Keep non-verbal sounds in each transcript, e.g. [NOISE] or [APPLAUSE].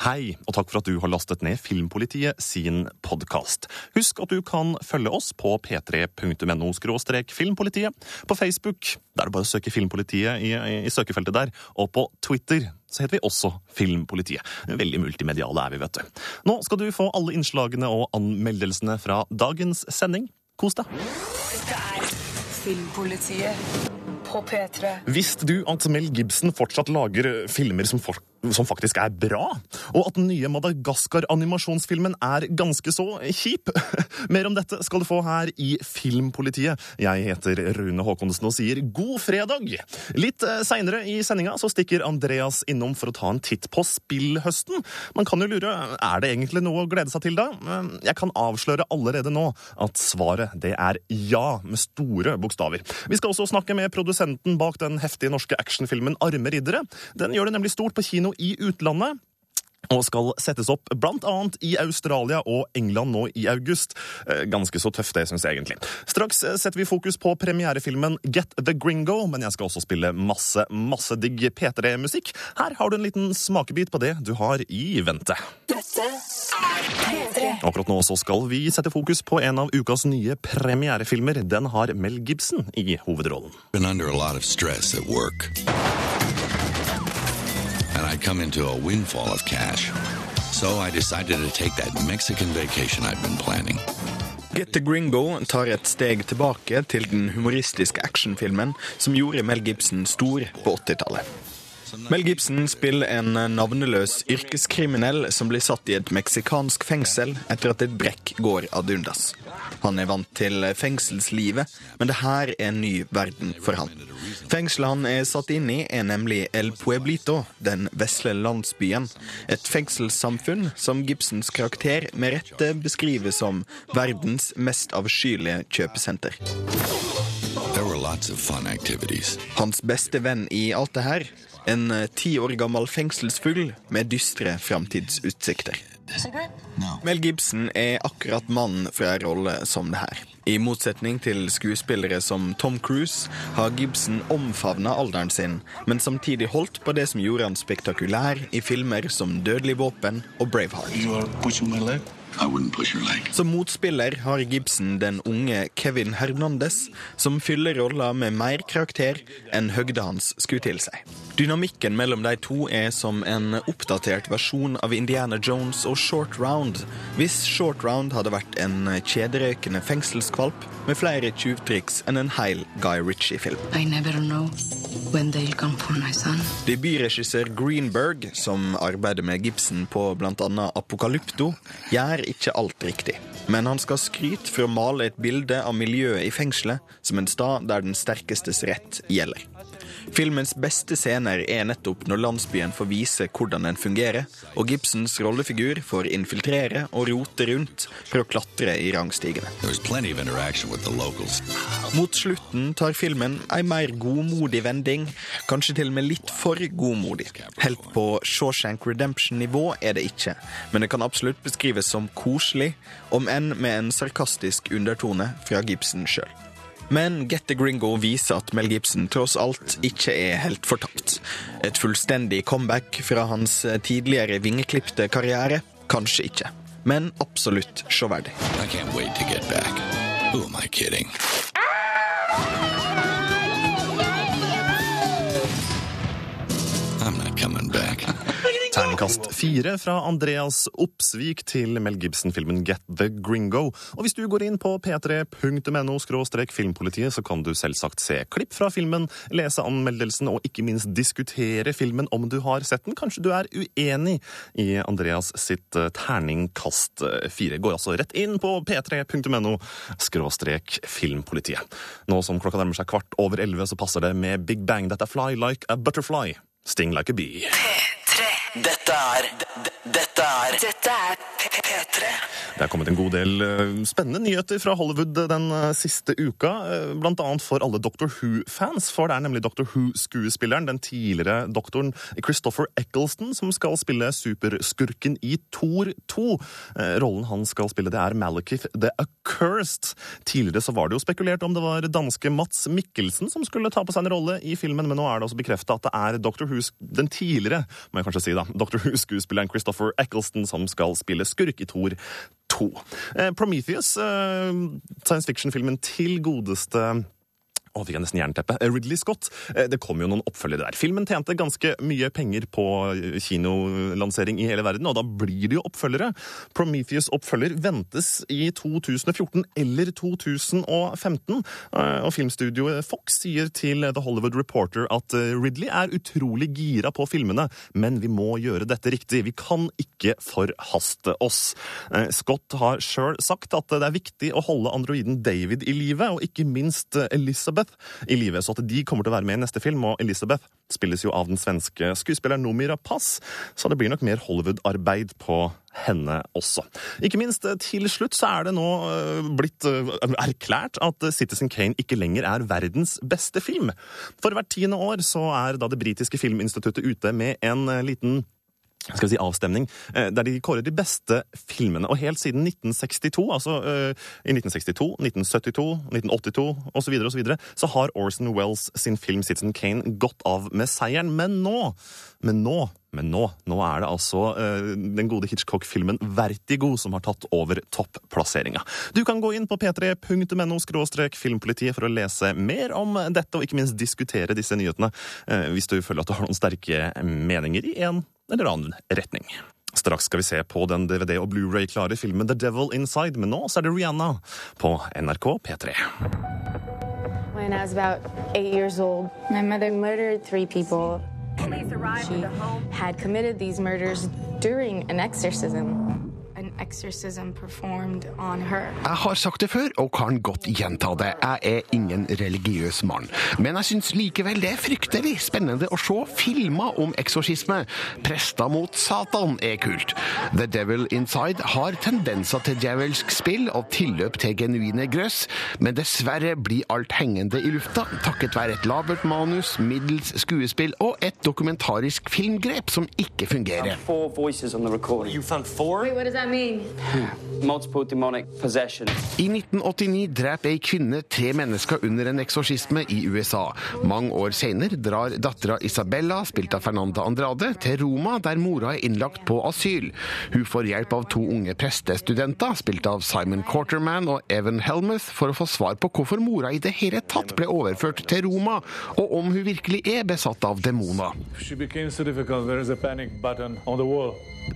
Hei, og takk for at du har lastet ned Filmpolitiet sin podkast. Husk at du kan følge oss på p3.no filmpolitiet, på Facebook, der er det bare å søke Filmpolitiet i, i, i søkefeltet der, og på Twitter så heter vi også Filmpolitiet. Veldig multimediale er vi, vet du. Nå skal du få alle innslagene og anmeldelsene fra dagens sending. Kos deg! Dette er Filmpolitiet på P3. Visste du at Mel Gibson fortsatt lager filmer som folk som faktisk er bra, og at den nye Madagaskar-animasjonsfilmen er ganske så kjip. [LAUGHS] Mer om dette skal du få her i Filmpolitiet. Jeg heter Rune Haakonsen og sier god fredag! Litt eh, seinere i sendinga så stikker Andreas innom for å ta en titt på spillhøsten. Man kan jo lure, er det egentlig noe å glede seg til da? Jeg kan avsløre allerede nå at svaret det er ja, med store bokstaver. Vi skal også snakke med produsenten bak den heftige norske actionfilmen Arme riddere. Den gjør det nemlig stort på kino i utlandet. Og skal settes opp annet i Australia og England nå i august. Eh, Ganske så tøft, det syns jeg egentlig. Straks eh, setter vi fokus på premierefilmen Get the Gringo, men jeg skal også spille masse, masse digg P3-musikk. Her har du en liten smakebit på det du har i vente. Dette er P3. Akkurat nå så skal vi sette fokus på en av ukas nye premierefilmer. Den har Mel Gibson i hovedrollen. been under a lot of stress at work. I'd come into a windfall of cash. So I decided to take that Mexican vacation I'd been planning. Get the Gringo tar et steg tilbake til den humoristiske actionfilmen som gjorde Mel Gibson stor på 80-tallet. Mel Gibson spiller en navneløs yrkeskriminell som blir satt i et meksikansk fengsel etter at et brekk går ad undas. Han er vant til fengselslivet, men det her er en ny verden for han. Fengselet han er satt inn i, er nemlig El Pueblito, den vesle landsbyen. Et fengselssamfunn som Gibsons karakter med rette beskrives som verdens mest avskyelige kjøpesenter. Hans beste venn i alt det her, en eh, ti år gammel fengselsfugl med dystre framtidsutsikter. Mel Gibson er akkurat mannen for en rolle som det her. I motsetning til skuespillere som Tom Cruise har Gibson omfavna alderen sin, men samtidig holdt på det som gjorde han spektakulær i filmer som Dødelig våpen og Braveheart. Som motspiller har Gibson den unge Kevin Hernandez, som fyller rolla med mer karakter enn høgda hans skulle tilsi. Dynamikken mellom de to er som en oppdatert versjon av Indiana Jones og Short Round, hvis Short Round hadde vært en kjederøykende fengselskvalp med flere tjuvtriks enn en heil Guy Ritchie-film. I never know when they'll come for my son. Debutregissør Greenberg, som arbeider med Gibson på bl.a. Apokalypto, gjør ikke alt riktig. Men han skal skryte for å male et bilde av miljøet i fengselet som en stad der den sterkestes rett gjelder. Filmens beste scener er nettopp når landsbyen får vise hvordan den fungerer, og Gibsons rollefigur får infiltrere og rote rundt for å klatre i rangstigene. Mot slutten tar filmen ei mer godmodig vending, kanskje til og med litt for godmodig. Helt på Shawshank Redemption-nivå er det ikke, men det kan absolutt beskrives som koselig, om enn med en sarkastisk undertone fra Gibson sjøl. Men Get the Gringo viser at Mel Gibson tross alt ikke er helt fortapt. Et fullstendig comeback fra hans tidligere vingeklipte karriere? Kanskje ikke. Men absolutt sjåverdig. I can't wait to get back. Who am I kidding? Terningkast fire fra Andreas Opsvik til Mel Gibson-filmen Get the Gringo. Og hvis du går inn på p3.no filmpolitiet, så kan du selvsagt se klipp fra filmen, lese anmeldelsen og ikke minst diskutere filmen om du har sett den. Kanskje du er uenig i Andreas sitt eh, terningkast eh, fire. Går altså rett inn på p3.no filmpolitiet. Nå som klokka nærmer seg kvart over elleve, så passer det med Big Bang. Dette er Fly Like a Butterfly. Sting Like a Bee. P3. Dette er Dette er Dette er P3. Det er kommet en god del eh, spennende nyheter fra Hollywood den eh, siste uka. eh, Blant annet for alle Doctor Who-fans, for det er nemlig Doctor Who-skuespilleren, den tidligere doktoren Christopher Eccleston, som skal spille superskurken i Thor 2. Eh, Rollen han skal spille, det er Malekith the Accursed. Tidligere så var det jo spekulert om det var danske Mats Mikkelsen som skulle ta på seg en rolle i filmen, men nå er det også bekrefta at det er Doctor Who, den tidligere, må jeg kanskje si da, da, Dr. Who-skuespilleren Christopher Eccleston som skal spille skurk i Thor 2. Eh, Prometheus, eh, science fiction-filmen til godeste å, fikk jeg nesten jernteppe. Eh, Ridley Scott. Eh, Det kom jo noen oppfølgere der. Filmen tjente ganske mye penger på eh, kinolansering i hele verden, og da blir det jo oppfølgere. Prometheus-oppfølger ventes i 2014 eller 2015. Eh, Og filmstudioet Fox sier til The Hollywood Reporter at Ridley er utrolig gira på filmene, men vi må gjøre dette riktig. Vi kan ikke forhaste oss. Scott har sjøl sagt at det er viktig å holde androiden David i live, og ikke minst eh, Elizabeth i live, så at de kommer til å være med i neste film. Og Elizabeth spilles jo av den svenske skuespilleren Noomi Rapace, så det blir nok mer Hollywood-arbeid på henne også. Ikke minst eh, til slutt så er det nå eh, blitt eh, erklært at Citizen Kane ikke lenger er verdens beste film. For hvert tiende år så er da det britiske filminstituttet ute med en liten skal vi si avstemning, eh, der de kårer de beste filmene. Og helt siden 1962, altså eh, i 1962, 1972, 1982 osv., så, og så, videre, så har Orson Wells sin film Citizen Kane gått av med seieren. Men nå, men nå, men nå, nå er det altså uh, den gode Hitchcock-filmen Vertigo som har tatt over topplasseringa. Du kan gå inn på p3.no filmpolitiet for å lese mer om dette, og ikke minst diskutere disse nyhetene, uh, hvis du føler at du har noen sterke meninger i en eller annen retning. Straks skal vi se på den DVD- og Blu-ray-klare filmen The Devil Inside, men nå så er det Rihanna på NRK P3. When I was about eight years old, my mother murdered three people. She had committed these murders during an exorcism. Jeg har sagt det før, og kan godt gjenta det. Jeg er ingen religiøs mann. Men jeg syns likevel det er fryktelig spennende å se filmer om eksorsisme. Prester mot Satan er kult. The Devil Inside har tendenser til djevelsk spill og tilløp til genuine grøss, men dessverre blir alt hengende i lufta takket være et labert manus, middels skuespill og et dokumentarisk filmgrep som ikke fungerer. Four voices on the recording. You found four? Wait, what does that mean? Multiple demonic possession. I 1989 dreper ei kvinne tre mennesker under en eksorsisme i USA. Mange år senere drar dattera Isabella, spilt av Fernanda Andrade, til Roma, der mora er innlagt på asyl. Hun får hjelp av to unge prestestudenter, spilt av Simon Quarterman og Evan Helmuth, for å få svar på hvorfor mora i det hele tatt ble overført til Roma, og om hun virkelig er besatt av demoner. She became so difficult. There is a panic button on the.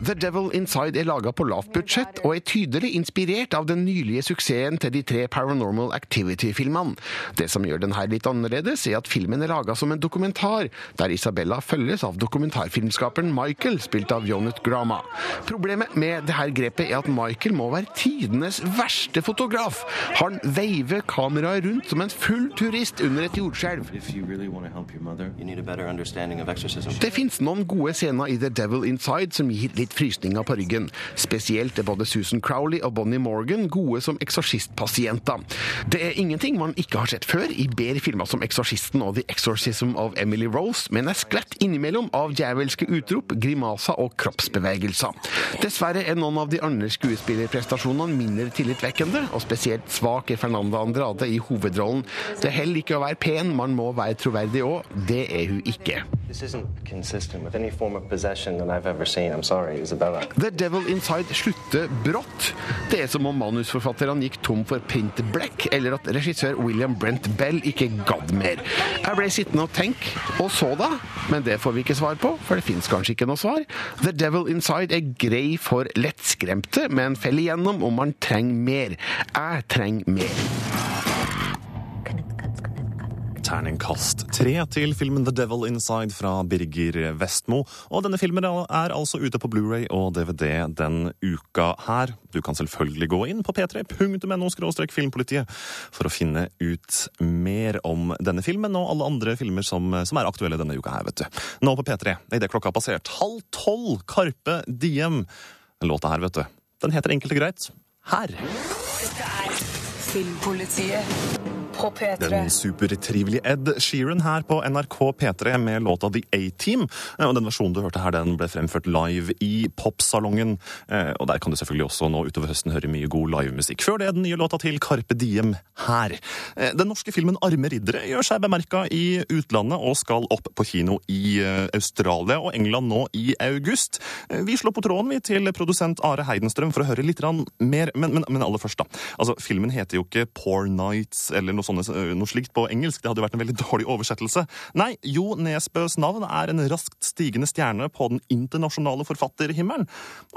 The Devil Inside er laga på lavt budsjett og er tydelig inspirert av den nylige suksessen til de tre Paranormal Activity-filmene. Det som gjør den her litt annerledes, er at filmen er laga som en dokumentar, der Isabella følges av dokumentarfilmskaperen Michael, spilt av Jonet Grama. Problemet med det her grepet er at Michael må være tidenes verste fotograf. Han veiver kameraet rundt som en full turist under et jordskjelv. Det fins noen gode scener i The Devil Inside som gir litt frysninger på ryggen. Spesielt er både Susan Crowley og Bonnie Morgan gode som eksorsistpasienter. Det er ingenting man ikke har sett før i bedre filmer som Eksorsisten og The Exorcism of Emily Rose, men er skvett innimellom av djevelske utrop, grimaser og kroppsbevegelser. Dessverre er noen av de andre skuespillerprestasjonene mindre tillitvekkende, og spesielt svak er Fernanda Andrade i hovedrollen. Det holder ikke å være pen, man må være troverdig òg. Det er hun ikke. The Devil Inside slutter brått. Det er som om manusforfatterne gikk tom for Paint black, eller at regissør William Brent Bell ikke gadd mer. Jeg ble sittende og tenke, og så da, men det får vi ikke svar på, for det fins kanskje ikke noe svar. The Devil Inside er grei for lettskremte, men faller igjennom om man trenger mer. Jeg trenger mer. Terningkast tre til filmen The Devil Inside fra Birger Vestmo. Og denne filmen er altså ute på Blu-ray og DVD den uka her. Du kan selvfølgelig gå inn på p3.no filmpolitiet for å finne ut mer om denne filmen og alle andre filmer som, som er aktuelle denne uka her, vet du. Nå på P3, idet klokka har passert halv tolv, Karpe Diem. Låta her, vet du. Den heter enkelt og greit Her. Dette er Filmpolitiet på P3. Den supertrivelige Ed Sheeran her på NRK P3 med låta The A-Team. Eh, Og Den versjonen du hørte her, den ble fremført live i Popsalongen. Eh, Og der kan du selvfølgelig også nå utover høsten høre mye god livemusikk. Før det er den nye låta til Carpe Diem her. Eh, Den norske filmen Arme riddere gjør seg bemerka i utlandet og skal opp på kino i Australia og England nå i august. Vi slår på tråden vi til produsent Are Heidenstrøm for å høre litt mer, men, men, men aller først da. Altså, Filmen heter jo ikke Poor Nights eller noe, sånne, noe slikt på engelsk. Det hadde jo vært en veldig dårlig oversettelse. Nei, Jo Nesbøs navn er en raskt stigende stjerne på den internasjonale forfatterhimmelen.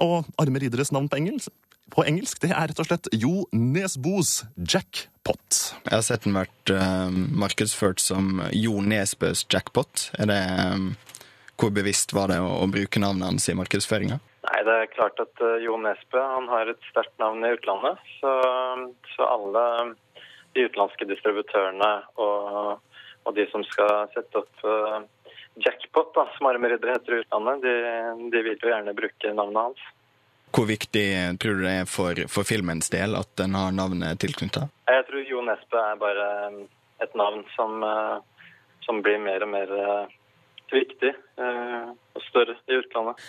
Og Arme ridderes navn på engelsk, på engelsk det er rett og slett Jo Nesbos Jackpot. Jeg har sett den vært uh, markedsført som Jo Nesbøs jackpot. Er det um, Hvor bevisst var det å, å bruke navnet hans i markedsføringa? Nei, det er klart at uh, Jo Nesbø han har et sterkt navn i utlandet. Så, så alle de utenlandske distributørene og, og de som skal sette opp uh, jackpot, da, som armeriddere heter i utlandet, de, de vil jo gjerne bruke navnet hans. Hvor viktig tror du det er for, for filmens del at den har navnet tilknytta? Jeg tror Jo Nesbø er bare um, et navn som, uh, som blir mer og mer viktig større i utlandet.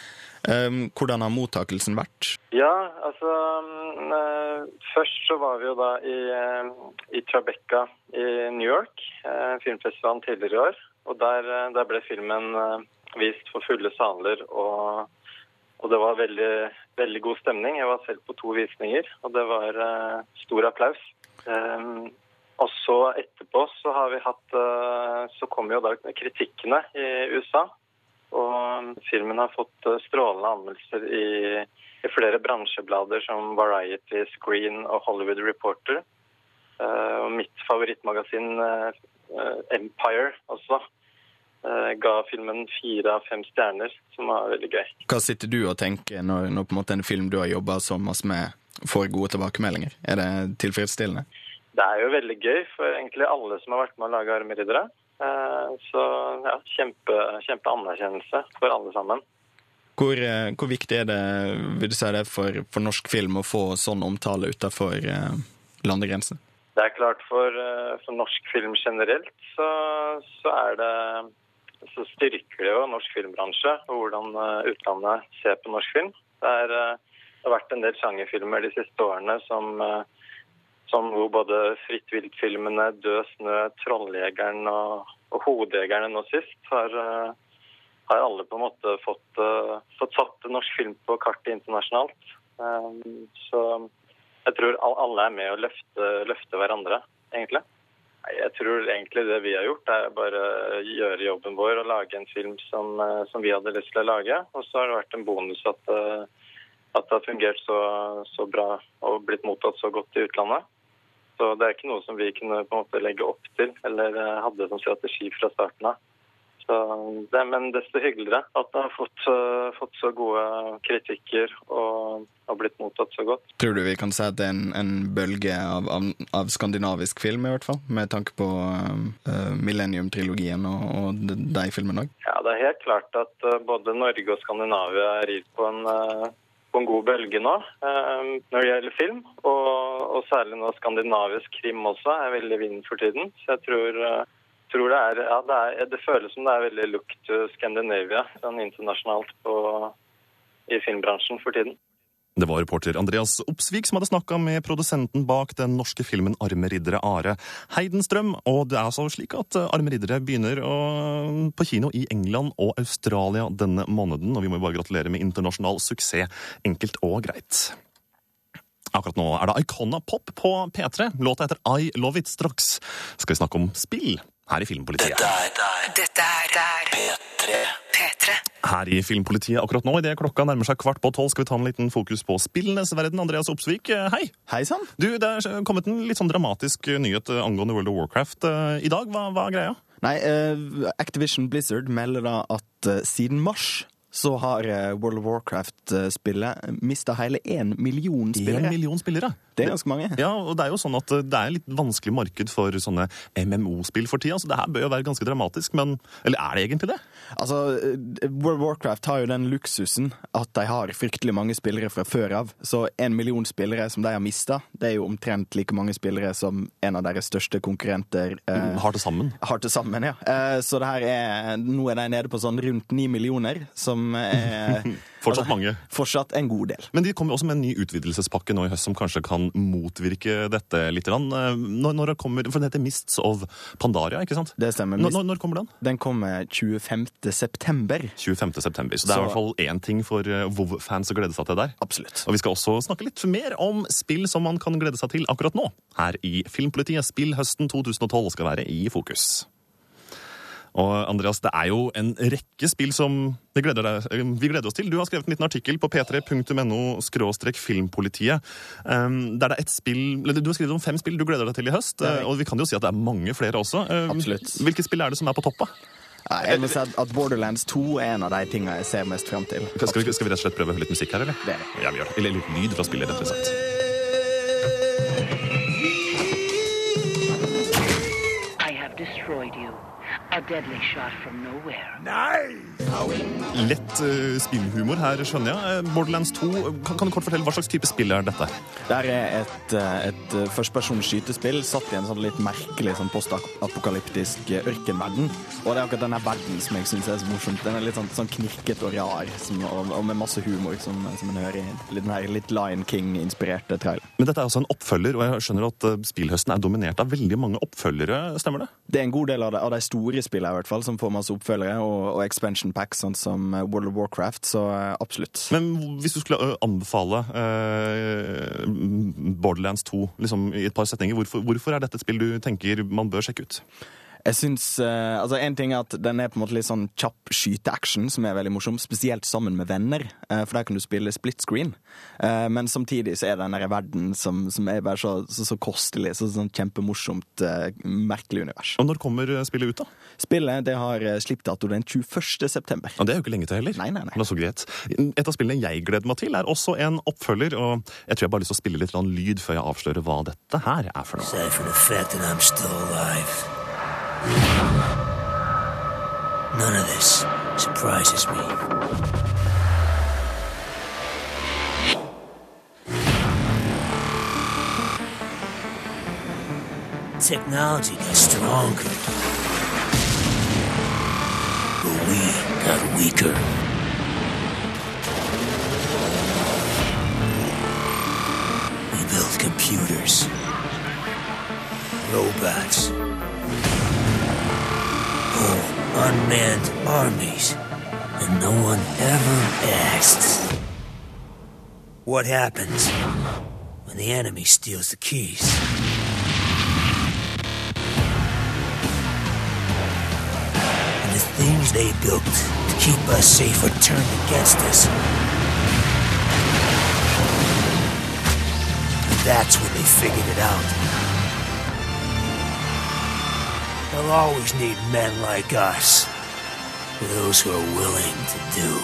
Hvordan har mottakelsen vært? Ja, altså um, eh, Først så var vi jo da i, eh, i Tribeca i New York, eh, filmfestivalen tidligere i år. Og der, der ble filmen vist for fulle saler, og, og det var veldig, veldig god stemning. Jeg var selv på to visninger, og det var stor applaus. Og så etterpå så har vi hatt Så kom jo da kritikkene i USA. Og filmen har fått eh, strålende anmeldelser i, i flere bransjeblader som Variety, Screen og Hollywood Reporter. Uh, og mitt favorittmagasin eh, Empire også uh, ga filmen fire av fem stjerner, som var veldig gøy. Hva sitter du og tenker når, når på en en film du har jobba så masse med, får gode tilbakemeldinger? Er det tilfredsstillende? Det er jo veldig gøy for egentlig alle som har vært med å lage Armeriddere. Eh, Så ja, kjempe, kjempeanerkjennelse for alle sammen. Hvor, eh, hvor viktig er det vil du si det, for, for norsk film å få sånn omtale utafor eh, landegrensene? Det er klart for, for norsk film generelt så, så det så styrker det jo norsk filmbransje og hvordan utlandet ser på norsk film. Det, er, det har vært en del sjangerfilmer de siste årene som, som hvor både Fritt vilt-filmene, Død snø, Trolljegeren og, og Hodejegerne nå sist har, eh, har alle på en måte fått, eh, fått satt norsk film på kartet internasjonalt. Eh, Så jeg tror alle er med å løfte, løfte hverandre, egentlig. Jeg tror egentlig det vi har gjort, er bare å gjøre jobben vår og lage en film som, som vi hadde lyst til å lage. Og så har det vært en bonus at, at det har fungert så, så bra og blitt mottatt så godt i utlandet. Så det er ikke noe som vi kunne på en måte legge opp til eller eh, hadde som strategi fra starten av. Så det, men desto hyggeligere at det har fått, eh, fått så gode kritikker og har blitt mottatt så godt. Tror du vi kan si at det er en, en bølge av, av, av skandinavisk film, i hvert fall? Med tanke på uh, Millennium-trilogien og, og de, filmene òg? Ja, det er helt klart at uh, både Norge og Skandinavia rir på en, eh, på en god bølge nå eh, når det gjelder film. Og, og særlig nå skandinavisk krim også er veldig i vinden for tiden. Så jeg tror, eh, tror det er Ja, det, er, det føles som det er veldig look to Scandinavia sånn internasjonalt på, i filmbransjen for tiden. Det var reporter Andreas Opsvik som hadde snakka med produsenten bak den norske filmen Arme riddere Are Heidenstrøm. Og det er altså slik at Arme riddere begynner å, på kino i England og Australia denne måneden. Og vi må bare gratulere med internasjonal suksess, enkelt og greit. Akkurat nå er det Icona Pop på P3. Låta heter I Love It. Straks skal vi snakke om spill her i Filmpolitiet. Dette er, dette er P3. P3. Her i Filmpolitiet akkurat nå, idet klokka nærmer seg kvart på tolv, skal vi ta en liten fokus på spillenes verden. Andreas Opsvik, eh, hei! Hei sann! Du, Det er kommet en litt sånn dramatisk nyhet angående World of Warcraft eh, i dag. Hva, hva er greia? Nei, uh, Activision Blizzard melder da at uh, siden mars så har eh, World of Warcraft-spillet mista hele én million spillere. En million spillere? Det er ganske mange. Ja, og det er jo sånn at det er litt vanskelig marked for sånne MMO-spill for tida, så det her bør jo være ganske dramatisk, men Eller er det egentlig det? Altså, World of Warcraft har jo den luksusen at de har fryktelig mange spillere fra før av. Så en million spillere som de har mista, det er jo omtrent like mange spillere som en av deres største konkurrenter eh, Har til sammen. har til sammen. ja. Eh, så det her er, nå er de nede på sånn rundt ni millioner, som er [LAUGHS] Fortsatt mange. Fortsatt en god del. Men de kommer også med en ny utvidelsespakke nå i høst som kanskje kan motvirke dette litt. Eh, Når, når kommer, for den heter Mists of Pandaria, ikke sant? Det stemmer. Når, når, kommer den? Den kommer 25. september. 25. september. Så det er Så- i hvert fall én ting for eh, WoW-fans å glede seg til der. Absolutt. Og vi skal også snakke litt mer om spill som man kan glede seg til akkurat nå. Her i Filmpolitiet. Spill høsten 2012 skal være i fokus. Og Andreas, det er jo en rekke spill som vi gleder, deg, vi gleder oss til. Du har skrevet en liten artikkel på p3.no filmpolitiet. Der det er et spill, Du har skrevet om fem spill du gleder deg til i høst. Eh, Og vi kan jo si at det er mange flere også. Um, Absolutt. Hvilke spill er det som er på toppa? Ja, Jeg må si at- Borderlands 2 er en av de tingene jeg ser mest frem til. Skal vi, skal vi rett og slett prøve å høre litt musikk her, eller? Det er det. Ja, vi gjør det. Eller litt lyd fra spillet, rett og slett. I have destroyed you. Lett uh, spillhumor her, skjønner jeg. Eh, Borderlands 2, kan, kan du kort fortelle hva slags type spill er dette? Det er et, eh, et førstepersons skytespill satt i en sånn litt merkelig sånn postapokalyptisk ørkenverden. Og det er akkurat denne verden som jeg syns er så morsomt. Den er litt sånn, sånn knirket og rar, som, og, og med masse humor, som, som en hører i litt, den her litt Lion King-inspirerte trailer. Men dette er altså en oppfølger, og jeg skjønner at spillhøsten er dominert av veldig mange oppfølgere, stemmer det? Det er en god del av det, av de store spillene i hvert fall, som får masse oppfølgere, og, og expansion packs, sånn som eh, World of Warcraft, så eh, absolutt. Men hvis du skulle anbefale eh, Borderlands 2 liksom, i et par setninger, hvorfor, hvorfor er dette et spill du tenker man bør sjekke ut? Jeg syns uh, Altså, en ting er at den er på en måte litt sånn kjapp skyteaction, som er veldig morsom, spesielt sammen med venner, uh, for der kan du spille split screen. Uh, men samtidig så er det den der verden som, som er bare så, så, så kostelig, så sånn kjempemorsomt, merkelig univers. Og når kommer spillet ut, da? Spillet det har slippdato den 21. september. Og det er jo ikke lenge til heller. Nei, nei, nei. Det er så greit. Et av spillene jeg gleder meg til, er også en oppfølger, og jeg tror jeg bare har lyst til å spille litt lyd før jeg avslører hva dette her er for noe. None of this surprises me. Technology got stronger, but we got weaker. We built computers, robots, unmanned armies, and no one ever asked what happens when the enemy steals the keys. And the things they built to keep us safe are turned against us. And that's when they figured it out. They'll always need men like us. Those who are willing to do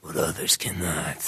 what others cannot.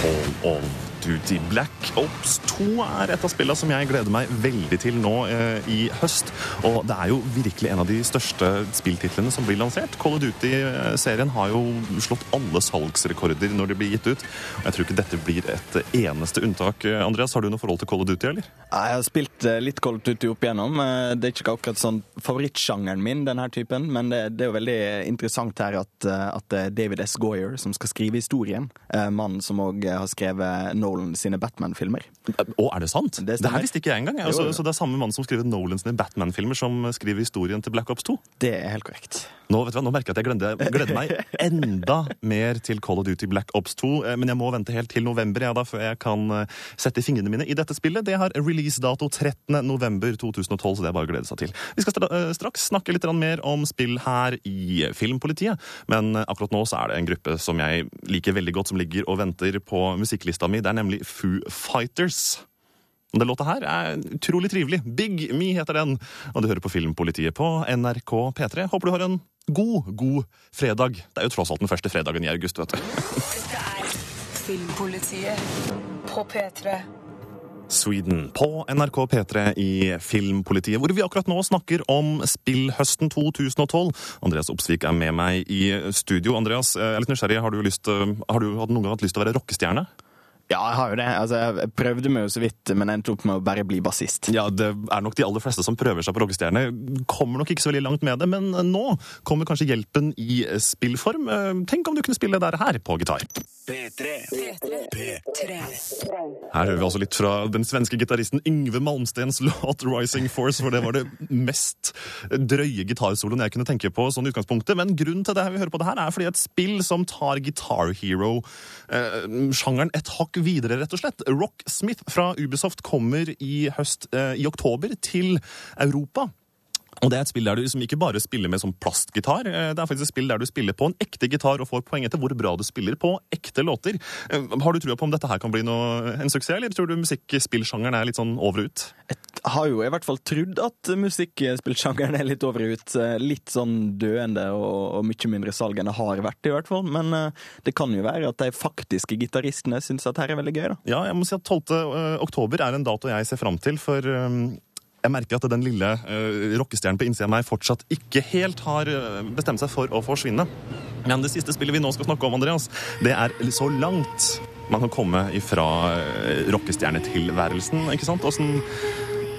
Call Duty Black Ops 2 er et av spillene som jeg gleder meg veldig til nå eh, i høst. Og det er jo virkelig en av de største spilltitlene som blir lansert. Call of Duty-serien har jo slått alle salgsrekorder når de blir gitt ut. Og jeg tror ikke dette blir et eneste unntak. Andreas, har du noe forhold til Call of Duty, eller? Jeg har spilt eh, litt Call of Duty opp igjennom. Eh, Det er ikke akkurat sånn favorittsjangeren min, denne typen, men det, det er jo veldig interessant her at, eh, at David S. Goyer som skal skrive historien. Mannen som òg har skrevet Nolan sine Batman-filmer. Å, er det sant? Det, det her visste ikke jeg engang. Altså, Jo, jo. Så det er samme mann som skriver Nolan sine Batman-filmer, som skriver historien til Black Ops 2? Det er helt korrekt. Nå, vet du hva, nå merker jeg at jeg gleder, gleder meg enda mer til Call of Duty Black Ops 2. eh, Men jeg må vente helt til november ja, da, før jeg kan eh, sette fingrene mine i dette spillet. Det har releasedato 13. november 2012, så det er bare å glede seg til. Vi skal eh, straks snakke litt mer om spill her i Filmpolitiet. Men akkurat nå så er det en gruppe som jeg liker veldig godt, som ligger og venter på musikklista mi. Det er nemlig Foo Fighters. Den låta her er utrolig trivelig. Big Me heter den. Og du hører på Filmpolitiet på NRK P3. Håper du har en god, god fredag. Det er jo tross alt den første fredagen i august, vet du. Dette er Filmpolitiet på P3. Sweden på NRK P3 i Filmpolitiet, hvor vi akkurat nå snakker om spillhøsten 2012. Andreas Opsvik er med meg i studio. Andreas, jeg er litt nysgjerrig. Har du, lyst, har du noen gang hatt lyst til å være rockestjerne? Ja, jeg har jo det. Altså, jeg prøvde meg jo så vidt, men endte opp med å bare bli bassist. Ja, det er nok de aller fleste som prøver seg på rockestjerne. Kommer nok ikke så veldig langt med det, men nå kommer kanskje hjelpen i spillform. Tenk om du kunne spille det der her på gitar. P3. P3. Her hører vi altså litt fra den svenske gitaristen Yngve Malmstens låt 'Rising Force', for det var det mest drøye gitarsoloen jeg kunne tenke på sånn utgangspunktet. Men grunnen til det vi hører på det her, er fordi et spill som tar Guitar Hero-sjangeren et hakk videre, rett og slett. Rock Smith fra Ubisoft kommer i høst, eh, i oktober, til Europa. Og Det er et spill der du liksom ikke bare spiller med sånn plastgitar. eh, Det er faktisk et spill der du spiller på en ekte gitar og får poeng etter hvor bra du spiller på ekte låter. Eh, Har du trua på om dette her kan bli noe, en suksess, eller tror du musikkspillsjangeren er litt sånn over og ut? Jeg har jo i hvert fall trodd at musikkspillsjangeren er litt over og ut. Litt sånn døende og, og mye mindre salg enn det har vært, i hvert fall. Men eh, det kan jo være at de faktiske gitaristene syns at her er veldig gøy, da. Ja, jeg må si at 12. oktober er en dato jeg ser fram til, for eh, jeg merker at den lille uh, rockestjernen på innsida av meg fortsatt ikke helt har eh, bestemt seg for å forsvinne. Men det siste spillet vi nå skal snakke om, Andreas, det er så langt man kan komme ifra uh, rockestjernetilværelsen. ikke sant? Åssen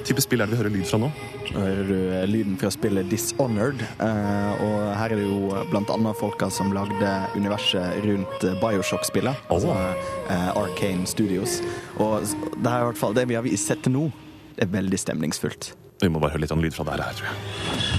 type spill er det vi hører lyd fra nå? Nå hører du lyden fra spillet Dishonored. eh, og her er det jo annet folka som lagde universet rundt Bioshock-spillet. Altså eh, Arcane Studios. Og det er i hvert fall det vi har sett til nå. Det er veldig stemningsfullt. Vi må bare høre litt om lyd fra der her, tror jeg.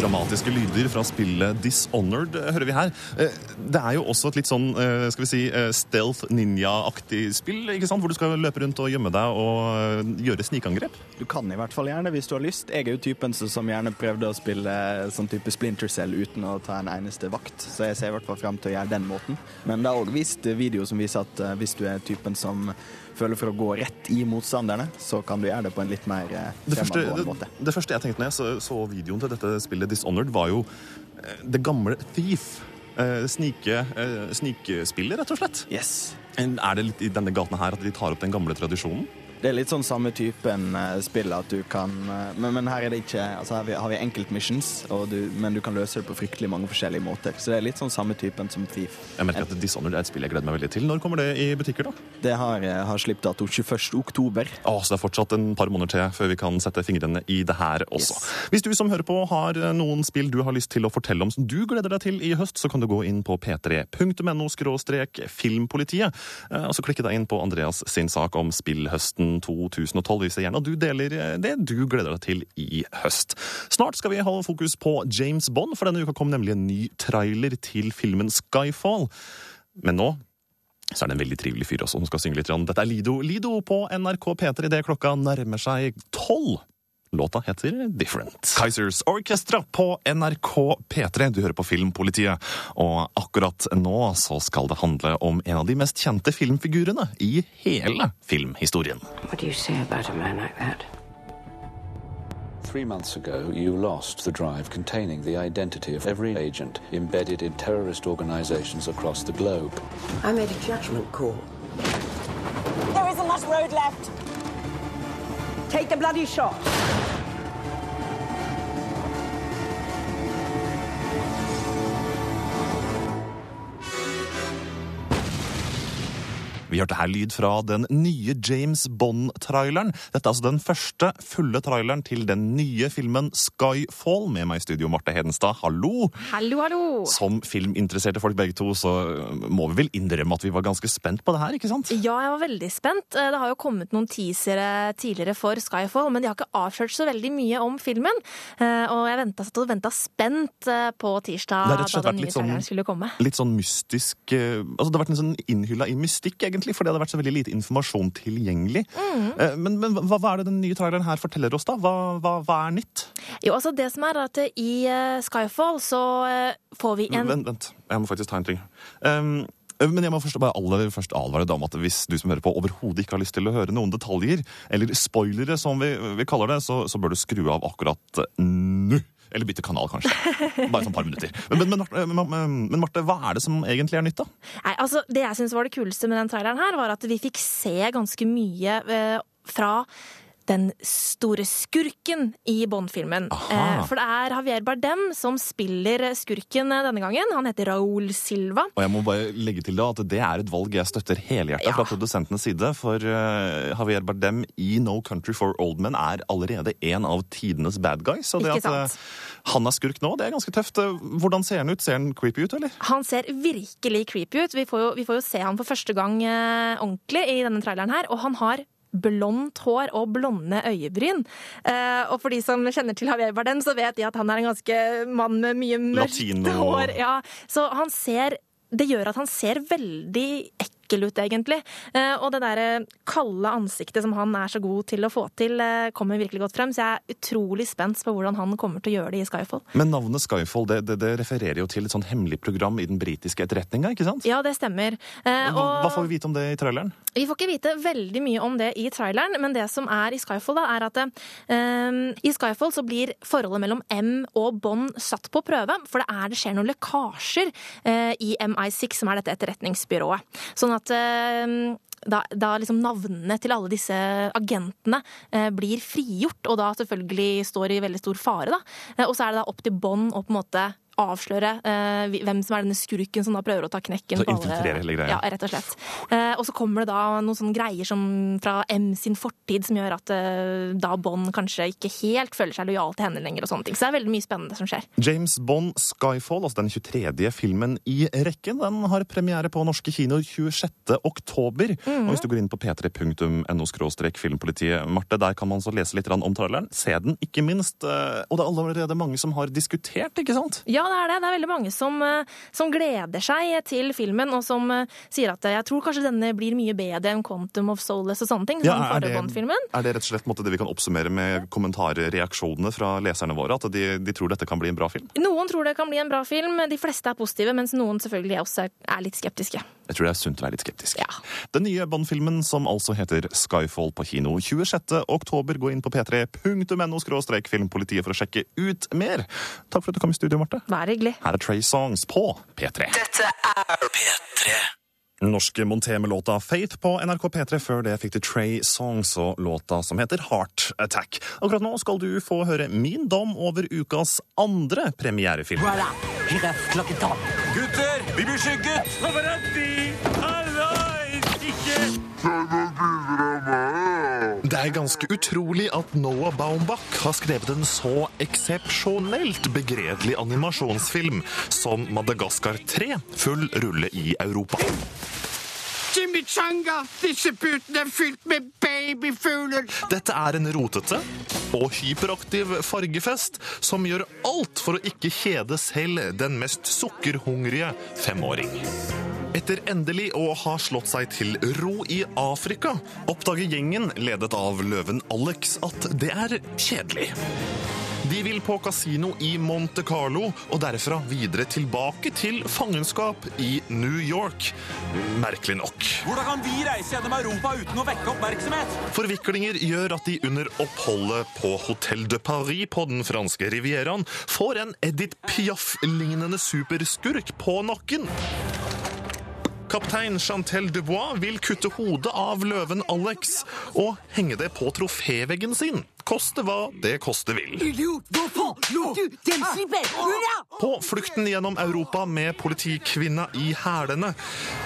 Dramatiske lyder fra spillet Dishonored, hører vi her. Eh, Det er jo også et litt sånn eh, skal vi si, eh, stealth ninja-aktig spill, ikke sant? hvor du skal løpe rundt og gjemme deg og eh, gjøre snikangrep. Du kan i hvert fall gjerne hvis du har lyst. Jeg er jo typen som- gjerne prøvde å spille sånn type Splinter Cell uten å ta en eneste vakt, så jeg ser i hvert fall frem til å gjøre den måten. Men det er òg vist video som viser at eh, hvis du er typen som føler for å gå rett i motstanderne, så kan du gjøre det på en litt mer eh, Det første, det, måte. det første jeg tenkte når jeg så, så videoen til dette spillet Dishonored, var jo eh, det gamle Thief. Eh, Snike, eh, snikespillet, rett og slett. Yes. Er det litt i denne gaten her at de tar opp den gamle tradisjonen? Det er litt sånn samme typen eh, spill at du kan eh, men, men her er det ikke Altså her har vi, enkeltmissions, men du kan løse det på fryktelig mange forskjellige måter. Så det er litt sånn samme typen som Thief. Jeg merker at Dishonored er et spill jeg gleder meg veldig til. Når kommer det i butikker, da? Det har, eh, har slippet dato 21. oktober. Å, så det er fortsatt en par måneder til før vi kan sette fingrene i det her også. Hvis du som hører på har noen spill du har lyst til å fortelle om som du gleder deg til i høst, så kan du gå inn på p3.no filmpolitiet, og så klikke deg inn på Andreas sin sak om spillhøsten 2012. Vi ser gjerne at du deler eh, det du gleder deg til i høst. Snart skal vi holde fokus på James Bond, for denne uka kom nemlig en ny trailer til filmen Skyfall. Men nå så er det en veldig trivelig fyr også som skal synge litt. Dette er Lido. Lido på NRK P3 idet klokka nærmer seg tolv. Låta heter Different. Kaizers Orchestra på NRK P3. Du hører på Filmpolitiet. Og akkurat nå så skal det handle om en av de mest kjente filmfigurene i hele filmhistorien. What do you say about a man like? Three months ago, you lost the drive containing the identity of every agent embedded in terrorist organizations across the globe. I made a judgment call. There isn't much road left. Take the bloody shot. Vi hørte her lyd fra den nye James Bond-traileren. Dette er altså den første fulle traileren til den nye filmen Skyfall. Med meg i studio, Marte Hedenstad. Hallo! Hallo, hallo! Som filminteresserte folk begge to, så må vi vel innrømme at vi var ganske spent på det her, ikke sant? Ja, jeg var veldig spent. Eh, Det har jo kommet noen teasere tidligere for Skyfall, men de har ikke avslørt så veldig mye om filmen. Eh, Og jeg ventet, satt og venta spent eh, på tirsdag da den nye sånn- traileren skulle komme. Litt sånn mystisk Altså, det har vært en sånn innhylla i mystikk, egentlig. Egentlig, for det hadde vært så veldig lite informasjon tilgjengelig. Mm. Eh, Men, men hva, hva er det den nye traileren her forteller oss, da? Hva, hva, hva er nytt? Jo, altså det som er at i eh, Skyfall så eh, får vi en Vent, vent. Jeg må faktisk ta en ting. Um, men jeg må først bare aller først advare deg om at hvis du som hører på overhodet ikke har lyst til å høre noen detaljer, eller spoilere som vi, vi kaller det, så, så bør du skru av akkurat nå. Eller bytte kanal, kanskje. Bare sånn et par minutter. Men, men, men, men Marte, hva er det som egentlig er nytt, da? Nei, altså Det jeg syns var det kuleste med den traileren, her, var at vi fikk se ganske mye eh, fra den store skurken i Bond-filmen. Eh, for det er Javier Bardem som spiller skurken eh, denne gangen. Han heter Raúl Silva. Og jeg må bare legge til da at det er et valg jeg støtter helhjertet fra produsentenes side. For eh, Javier Bardem i No Country for Old Men er allerede en av tidenes bad guys. Og det Ikke at sant? han er skurk nå, det er ganske tøft. Hvordan ser han ut? Ser han creepy ut, eller? Han ser virkelig creepy ut. Vi får jo, vi får jo se han for første gang ordentlig i denne traileren her, og han har blondt hår og blonde øyebryn. Eh, og for de som kjenner til Javier Bardem, så vet de at han er en ganske mann med mye mørkt Latino. hår. Ja, så han ser Det gjør at han ser veldig ekkel ut, egentlig. Eh, og det derre kalde ansiktet som han er så god til å få til, eh, kommer virkelig godt frem. Så jeg er utrolig spent på hvordan han kommer til å gjøre det i Skyfall. Men navnet Skyfall det, det, det refererer jo til et sånn hemmelig program i den britiske etterretninga, ikke sant? Ja, det stemmer. Og, Hva, hva får vi vite om det i traileren? Vi får ikke vite veldig mye om det i traileren, men det som er i Skyfall, da, er at um, i Skyfall så blir forholdet mellom M og Bond satt på prøve, for det er det skjer noen lekkasjer uh, i MI6, som er dette etterretningsbyrået. Sånn at eh, da, da liksom navnene til alle disse agentene eh, blir frigjort, og da selvfølgelig står i veldig stor fare. Da. Eh, og så er det da opp til Bond å på en måte avsløre eh, hvem som er denne skurken som da prøver å ta knekken Så på alle- infiltrere hele greia. Ja, rett og slett. Eh, og så kommer det da noen sånne greier som fra M sin fortid som gjør at eh, da Bond kanskje ikke helt føler seg lojal til henne lenger og sånne ting. Så det er veldig mye spennende som skjer. James Bond Skyfall, altså den 23. filmen i rekken, den har premiere på norske kinoer 26. oktober. Mhm. Og hvis du går inn på p3.no filmpolitiet, Marte, der kan man så lese litt om traileren. Se den, ikke minst. eh, Og det er allerede mange som har diskutert, ikke sant? Ja, det er det. Det er veldig mange som, eh, som gleder seg til filmen, og som eh, sier at eh, jeg tror kanskje denne blir mye bedre enn Quantum of Solace og sånne ting. Ja, er, det, er det rett og slett måte, det vi kan oppsummere med kommentarreaksjonene fra leserne våre? At de, de tror dette kan bli en bra film? Noen tror det kan bli en bra film, de fleste er positive, mens noen selvfølgelig også er- er litt skeptiske. Jeg tror det er sunt å være litt skeptisk. Ja. Den nye Bond-filmen, som altså heter Skyfall på kino 26. oktober, gå inn på p3.no filmpolitiet for å sjekke ut mer. Takk for at du kom i studio, Marte. Vær hyggelig. Her er Trey Songs på P3. Dette er P3. Norske Monté med låta Faith på NRK P3. Før det fikk du Trey Songs og låta som heter Heart Attack. Akkurat nå skal du få høre min dom over ukas andre premierefilm. Klokken tolv. Gutter, vi blir skygget! Det er ganske utrolig at Noah Baumbach har skrevet en så eksepsjonelt begredelig animasjonsfilm som Madagaskar 3, full rulle i Europa. Chimichanga! Disse putene er fylt med babyfugler! Dette er en rotete og hyperaktiv fargefest som gjør alt for å ikke kjede selv den mest sukkerhungrige femåring. Etter endelig å ha slått seg til ro i Afrika, oppdager gjengen, ledet av løven Alex, at det er kjedelig. De vil på kasino i Monte Carlo, og derfra videre tilbake til fangenskap i New York. Merkelig nok. Hvordan kan vi reise gjennom Europa uten å vekke oppmerksomhet? Forviklinger gjør at de under oppholdet på Hotel de Paris på den franske rivieraen får en Edith Piaf-lignende superskurk på nakken. Kaptein Chantel Dubois vil kutte hodet av løven Alex og henge det på troféveggen sin. Koste hva det koste vil. På flukten gjennom Europa med politikvinna i hælene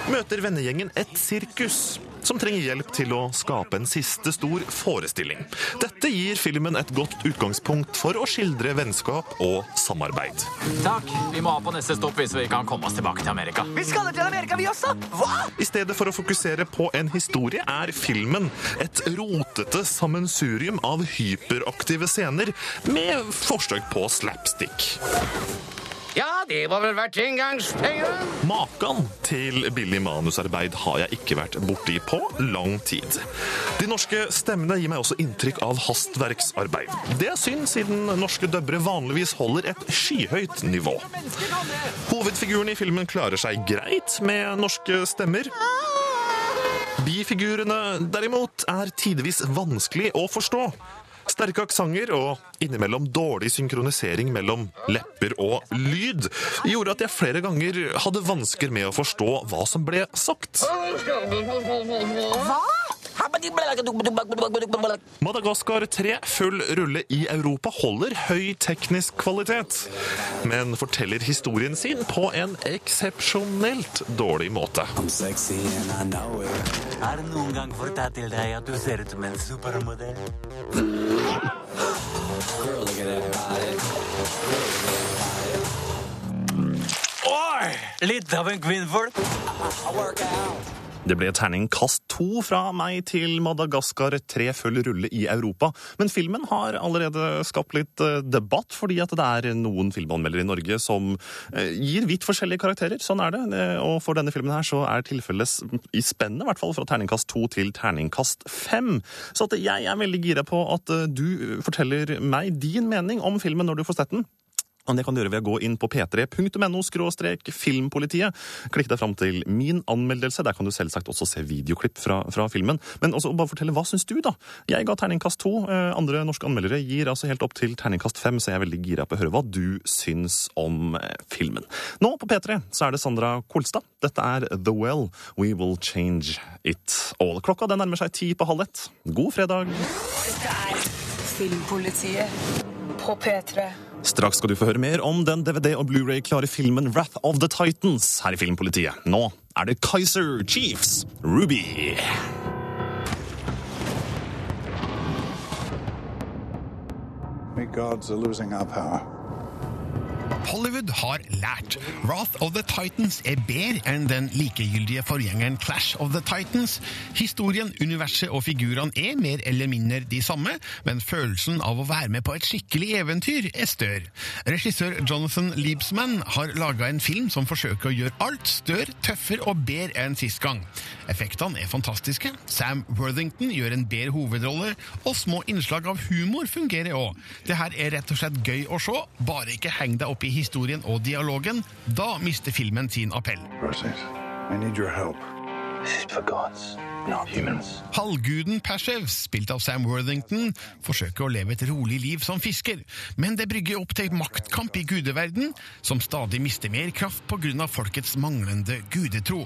møter vennegjengen et sirkus som trenger hjelp til å skape en siste stor forestilling. Dette gir filmen et godt utgangspunkt for å skildre vennskap og samarbeid. Takk. Vi må ha på neste stopp hvis vi kan komme oss tilbake til Amerika. Vi skal til Amerika, vi også! Hva? I stedet for å fokusere på en historie er filmen et rotete sammensurium av hyperaktive scener med forsøk på slapstick. Ja, det var vel verdt engangspengene. Makan til billig manusarbeid har jeg ikke vært borti på lang tid. De norske stemmene gir meg også inntrykk av hastverksarbeid. Det er synd, siden norske døbbere vanligvis holder et skyhøyt nivå. Hovedfiguren i filmen klarer seg greit med norske stemmer. Bifigurene derimot er tidvis vanskelig å forstå. Sterke aksenter og innimellom dårlig synkronisering mellom lepper og lyd gjorde at jeg flere ganger hadde vansker med å forstå hva som ble sagt. Hva? Madagaskar 3 full rulle i Europa holder høy teknisk kvalitet, men forteller historien sin på en eksepsjonelt dårlig måte. Har du noen gang fortalt til deg at du ser ut som en supermodell? Oi! Litt av en kvinnfolk. Det ble terningkast to fra meg til Madagaskar 3 full rulle i Europa. Men filmen har allerede skapt litt eh, debatt, fordi at det er noen filmanmeldere i Norge som eh, gir vidt forskjellige karakterer. Sånn er det. Eh, Og for denne filmen her så er tilfellet i spennet, i hvert fall fra terningkast to til terningkast fem. Så jeg er veldig gira på at du forteller meg din mening om filmen når du får sett den. Det kan du gjøre ved å gå inn på p3.no filmpolitiet. Klikk deg fram til min anmeldelse. Der kan du selvsagt også se videoklipp fra, fra filmen. Men også bare fortelle hva syns du, da? Jeg ga terningkast to. Eh, Andre norske anmeldere gir altså helt opp til terningkast fem, så jeg er veldig gira på å høre hva du syns om eh, filmen. Nå på P3 så er det Sandra Kolstad. Dette er The Well. We Will Change It All. Klokka den nærmer seg ti på halv ett. God fredag. Dette er Filmpolitiet på P3. Straks skal du få høre mer om den DVD- og Blu-ray-klare filmen Wrath of the Titans her i Filmpolitiet. Nå er det Kaiser Chiefs Ruby. We gods are losing our power. Hollywood har lært. Wrath of the Titans er bedre enn den likegyldige forgjengeren Clash of the Titans. Historien, universet og figurene er mer eller mindre de samme, men følelsen av å være med på et skikkelig eventyr er større. Regissør Jonathan Liebsman har laga en film som forsøker å gjøre alt større, tøffere og bedre enn sist gang. Effektene er fantastiske, Sam Worthington gjør en bedre hovedrolle, og små innslag av humor fungerer òg. Det her er rett og slett gøy å se, bare ikke heng deg opp i historien og dialogen. Da mister filmen sin appell. Perseus, I need your help. This is for gods. Halvguden Pashev, spilt av Sam Worthington, forsøker å leve et rolig liv som fisker, men det brygger opp til maktkamp i gudeverden, som stadig mister mer kraft pga. folkets manglende gudetro.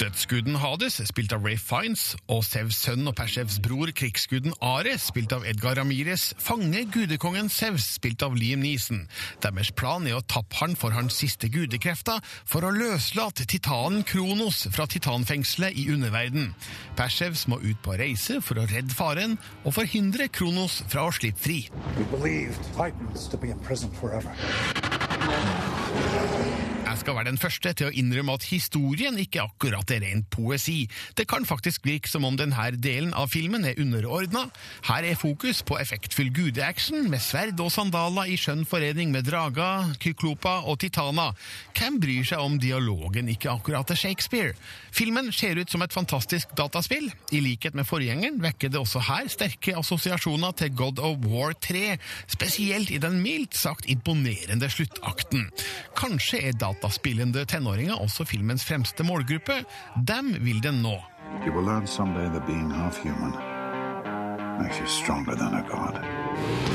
Dødsguden Hades, spilt av Ray Fiends, og Sevs sønn og Pashevs bror, krigsguden Ares, spilt av Edgar Ramires, fanger gudekongen Sevs, spilt av Liam Neeson. Deres plan er å tappe han for hans siste gudekrefter, for å løslate titanen Kronos fra titanfengselet i underverden. Pashevs må ut på reise for å redde faren og forhindre Kronos fra å slippe fri. We believed Titans to be imprisoned forever. Jeg skal være den første til å innrømme at historien ikke akkurat er ren poesi. Det kan faktisk virke som om denne delen av filmen er underordna. Her er fokus på effektfull gudeaction med sverd og sandaler i skjønn forening med drager, kyklopa og titaner. Hvem bryr seg om dialogen ikke akkurat er Shakespeare? Filmen ser ut som et fantastisk dataspill. I likhet med forgjengeren vekker det også her sterke assosiasjoner til God of War 3, spesielt i den mildt sagt imponerende sluttakten. Kanskje er dataspillende tenåringer også filmens fremste målgruppe. Dem vil den nå. You will learn someday that being half human makes you stronger than a god.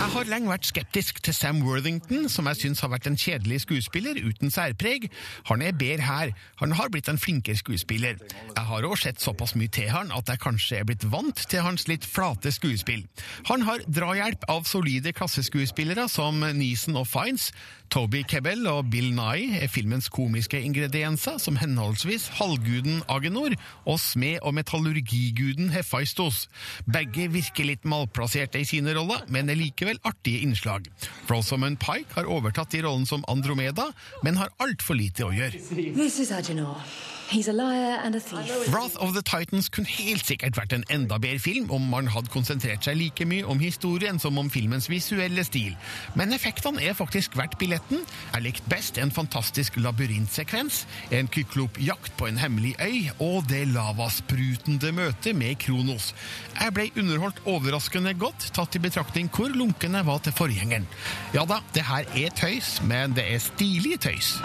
Jeg har lenge vært skeptisk til Sam Worthington, som jeg syns har vært en kjedelig skuespiller uten særpreg. Han er bedre her. Han har blitt en flinkere skuespiller. Jeg har òg sett såpass mye til han at jeg kanskje er blitt vant til hans litt flate skuespill. Han har drahjelp av solide klasseskuespillere som Neeson og Fiends. Toby Kebbell og Bill Nye er filmens komiske ingredienser, som henholdsvis halvguden Agenor og smed- og metallurgiguden Hephaistos. Begge virker litt malplasserte i sine roller, men er likevel artige innslag. Rosamund Pike har overtatt i rollen som Andromeda, men har altfor lite å gjøre. This is. Wrath of the Titans kunne helt sikkert vært en enda bedre film om man hadde konsentrert seg like mye om historien som om filmens visuelle stil. Men effektene er faktisk verdt billetten. Jeg likte best en fantastisk labyrintsekvens, en kyklop-jakt på en hemmelig øy og det lavasprutende møtet med Kronos. Jeg ble underholdt overraskende godt, tatt i betraktning hvor lunken jeg var til forgjengeren. Ja da, det her er tøys, men det er stilig tøys.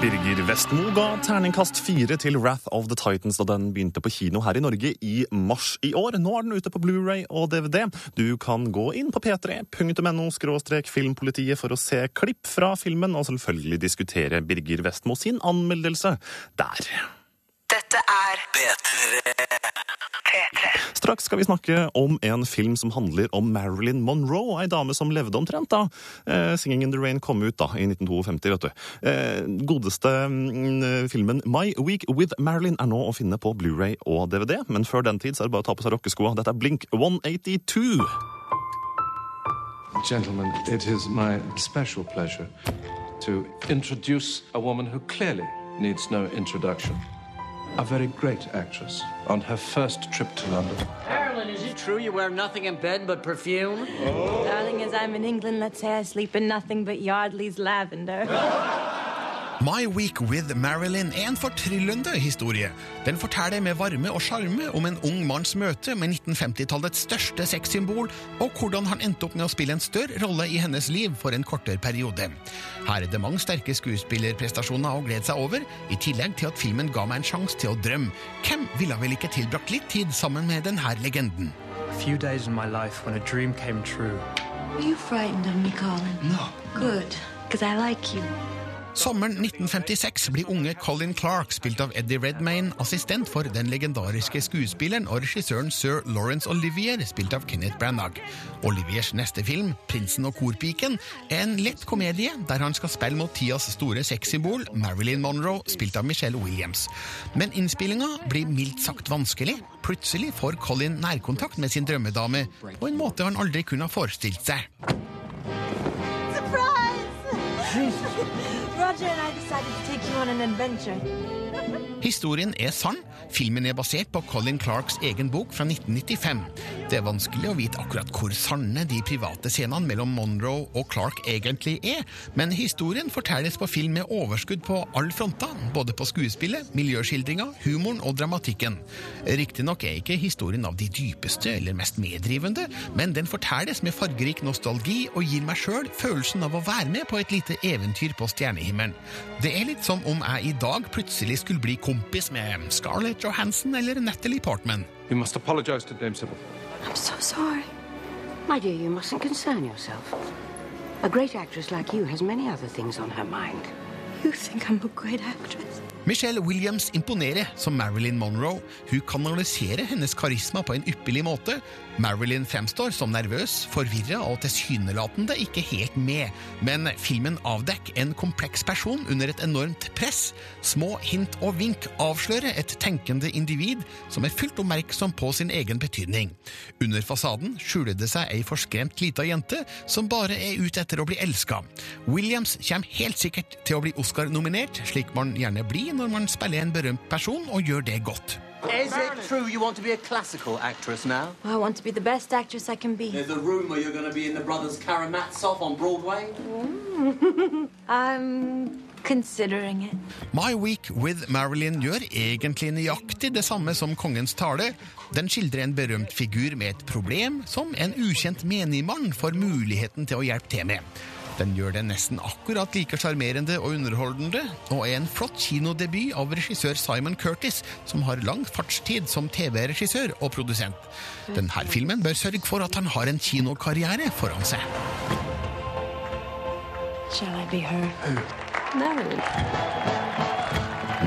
Birger Vestmo ga terningkast fire til Wrath of the Titans da den begynte på kino her i Norge i mars i år. Nå er den ute på Blu-ray og DVD. Du kan gå inn på p3.no filmpolitiet for å se klipp fra filmen og selvfølgelig diskutere Birger Vestmo sin anmeldelse der. Dette er P3. Straks skal vi snakke om en film som handler om Marilyn Monroe, ei dame som levde omtrent da eh, 'Singing in the Rain' kom ut da, i 1952. vet du. Eh, godeste mm, filmen 'My Week with Marilyn' er nå å finne på Blu-ray og DVD, men før den tid så er det bare å ta på seg rockeskoa. Dette er Blink 182. Gentlemen, it is my special pleasure to introduce a woman who clearly needs no introduction. A very great actress on her first trip to London. Marilyn, is it true you wear nothing in bed but perfume? Oh. Darling, as I'm in England, let's say I sleep in nothing but Yardley's lavender. [LAUGHS] My Week with Marilyn er en fortryllende historie. Den forteller med varme og sjarme om en ung manns møte med 1950-tallets største sexsymbol, og hvordan han endte opp med å spille en større rolle i hennes liv for en kortere periode. Her er det mange sterke skuespillerprestasjoner å glede seg over, i tillegg til at filmen ga meg en sjanse til å drømme. Hvem ville vel ikke tilbrakt litt tid sammen med denne legenden? A few days in my life when a dream came true. Were you frightened of me, Colin? No. Good, because I like you. Sommeren 1956 blir unge Colin Clark, spilt av Eddie Redmayne, assistent for den legendariske skuespilleren og regissøren sir Lawrence Olivier, spilt av Kenneth Branagh. Oliviers neste film, 'Prinsen og korpiken', er en lett komedie der han skal spille mot tidas store sexsymbol, Marilyn Monroe, spilt av Michelle Williams. Men innspillinga blir mildt sagt vanskelig. Plutselig får Colin nærkontakt med sin drømmedame på en måte han aldri kunne ha forestilt seg. Surprise! Historien er sann. Filmen er basert på Colin Clarks egen bok fra 1995. Det er vanskelig å vite akkurat hvor sanne de private scenene mellom Monroe og Clark egentlig er, men historien fortelles på film med overskudd på alle fronter, både på skuespillet, miljøskildringa, humoren og dramatikken. Riktignok er ikke historien av de dypeste eller mest meddrivende, men den fortelles med fargerik nostalgi og gir meg sjøl følelsen av å være med på et lite eventyr på stjernehimmelen. Det er litt som om jeg i dag plutselig skulle bli kompis med Scarlett Johansson eller Natalie Portman. You must apologize to Dame Sybil. I'm so sorry. My dear, you mustn't concern yourself. A great actress like you has many other things on her mind. You think I'm a great actress? Michelle Williams imponerer som Marilyn Monroe. Hun kanaliserer hennes karisma på en ypperlig måte. Marilyn fremstår som nervøs, forvirra og tilsynelatende ikke helt med. Men filmen avdekker en kompleks person under et enormt press. Små hint og vink avslører et tenkende individ som er fullt oppmerksom på sin egen betydning. Under fasaden skjuler det seg ei forskremt lita jente som bare er ute etter å bli elska. Williams kommer helt sikkert til å bli Oscar-nominert, slik man gjerne blir når man spiller en berømt person og gjør det godt. Is it true you want to be a classical actress now? I want to be the best actress I can be. There's a rumor you're going to be in the Brothers Karamazov on Broadway. [LAUGHS] I'm considering it. My Week with Marilyn gjør egentlig nøyaktig det samme som Kongens tale. Den skildrer en berømt figur med et problem som en ukjent menigmann får muligheten til å hjelpe til med. Den gjør det nesten akkurat like sjarmerende og underholdende, og er en flott kinodebut av regissør Simon Curtis, som har lang fartstid som TV-regissør og produsent. Denne filmen bør sørge for at han har en kinokarriere foran seg. Shall I be her? Marilyn.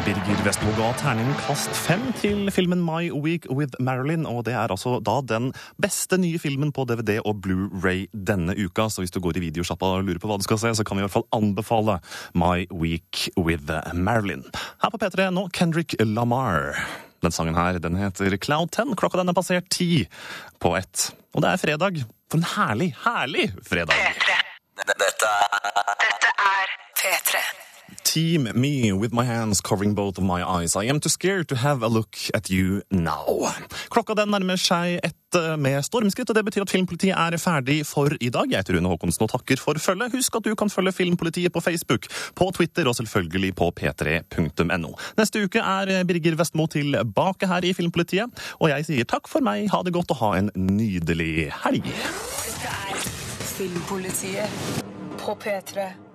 Birger Vestmo ga terningkast fem til filmen My Week with Marilyn, og det er altså da den beste nye filmen på DVD og Blu-ray denne uka. Så hvis du går i videosjappa og lurer på hva du skal se, så kan vi i hvert fall anbefale My Week with Marilyn. Her på P3 nå Kendrick Lamar. Den sangen her den heter Cloud 10. Klokka den er passert ti på ett. Og det er fredag. For en herlig, herlig fredag! Dette er Dette er P3. Team Me with my hands covering both of my eyes. I am too scared to have a look at you now. Klokka den nærmer seg ett eh, med stormskritt, og det betyr at Filmpolitiet er ferdig for i dag. Jeg heter Rune Håkonsen og takker for følget. Husk at du kan følge Filmpolitiet på Facebook, på Twitter og selvfølgelig på p3.no. Neste uke er Birger Vestmo tilbake her i Filmpolitiet, og jeg sier takk for meg, ha det godt og ha en nydelig helg. Filmpolitiet på P3.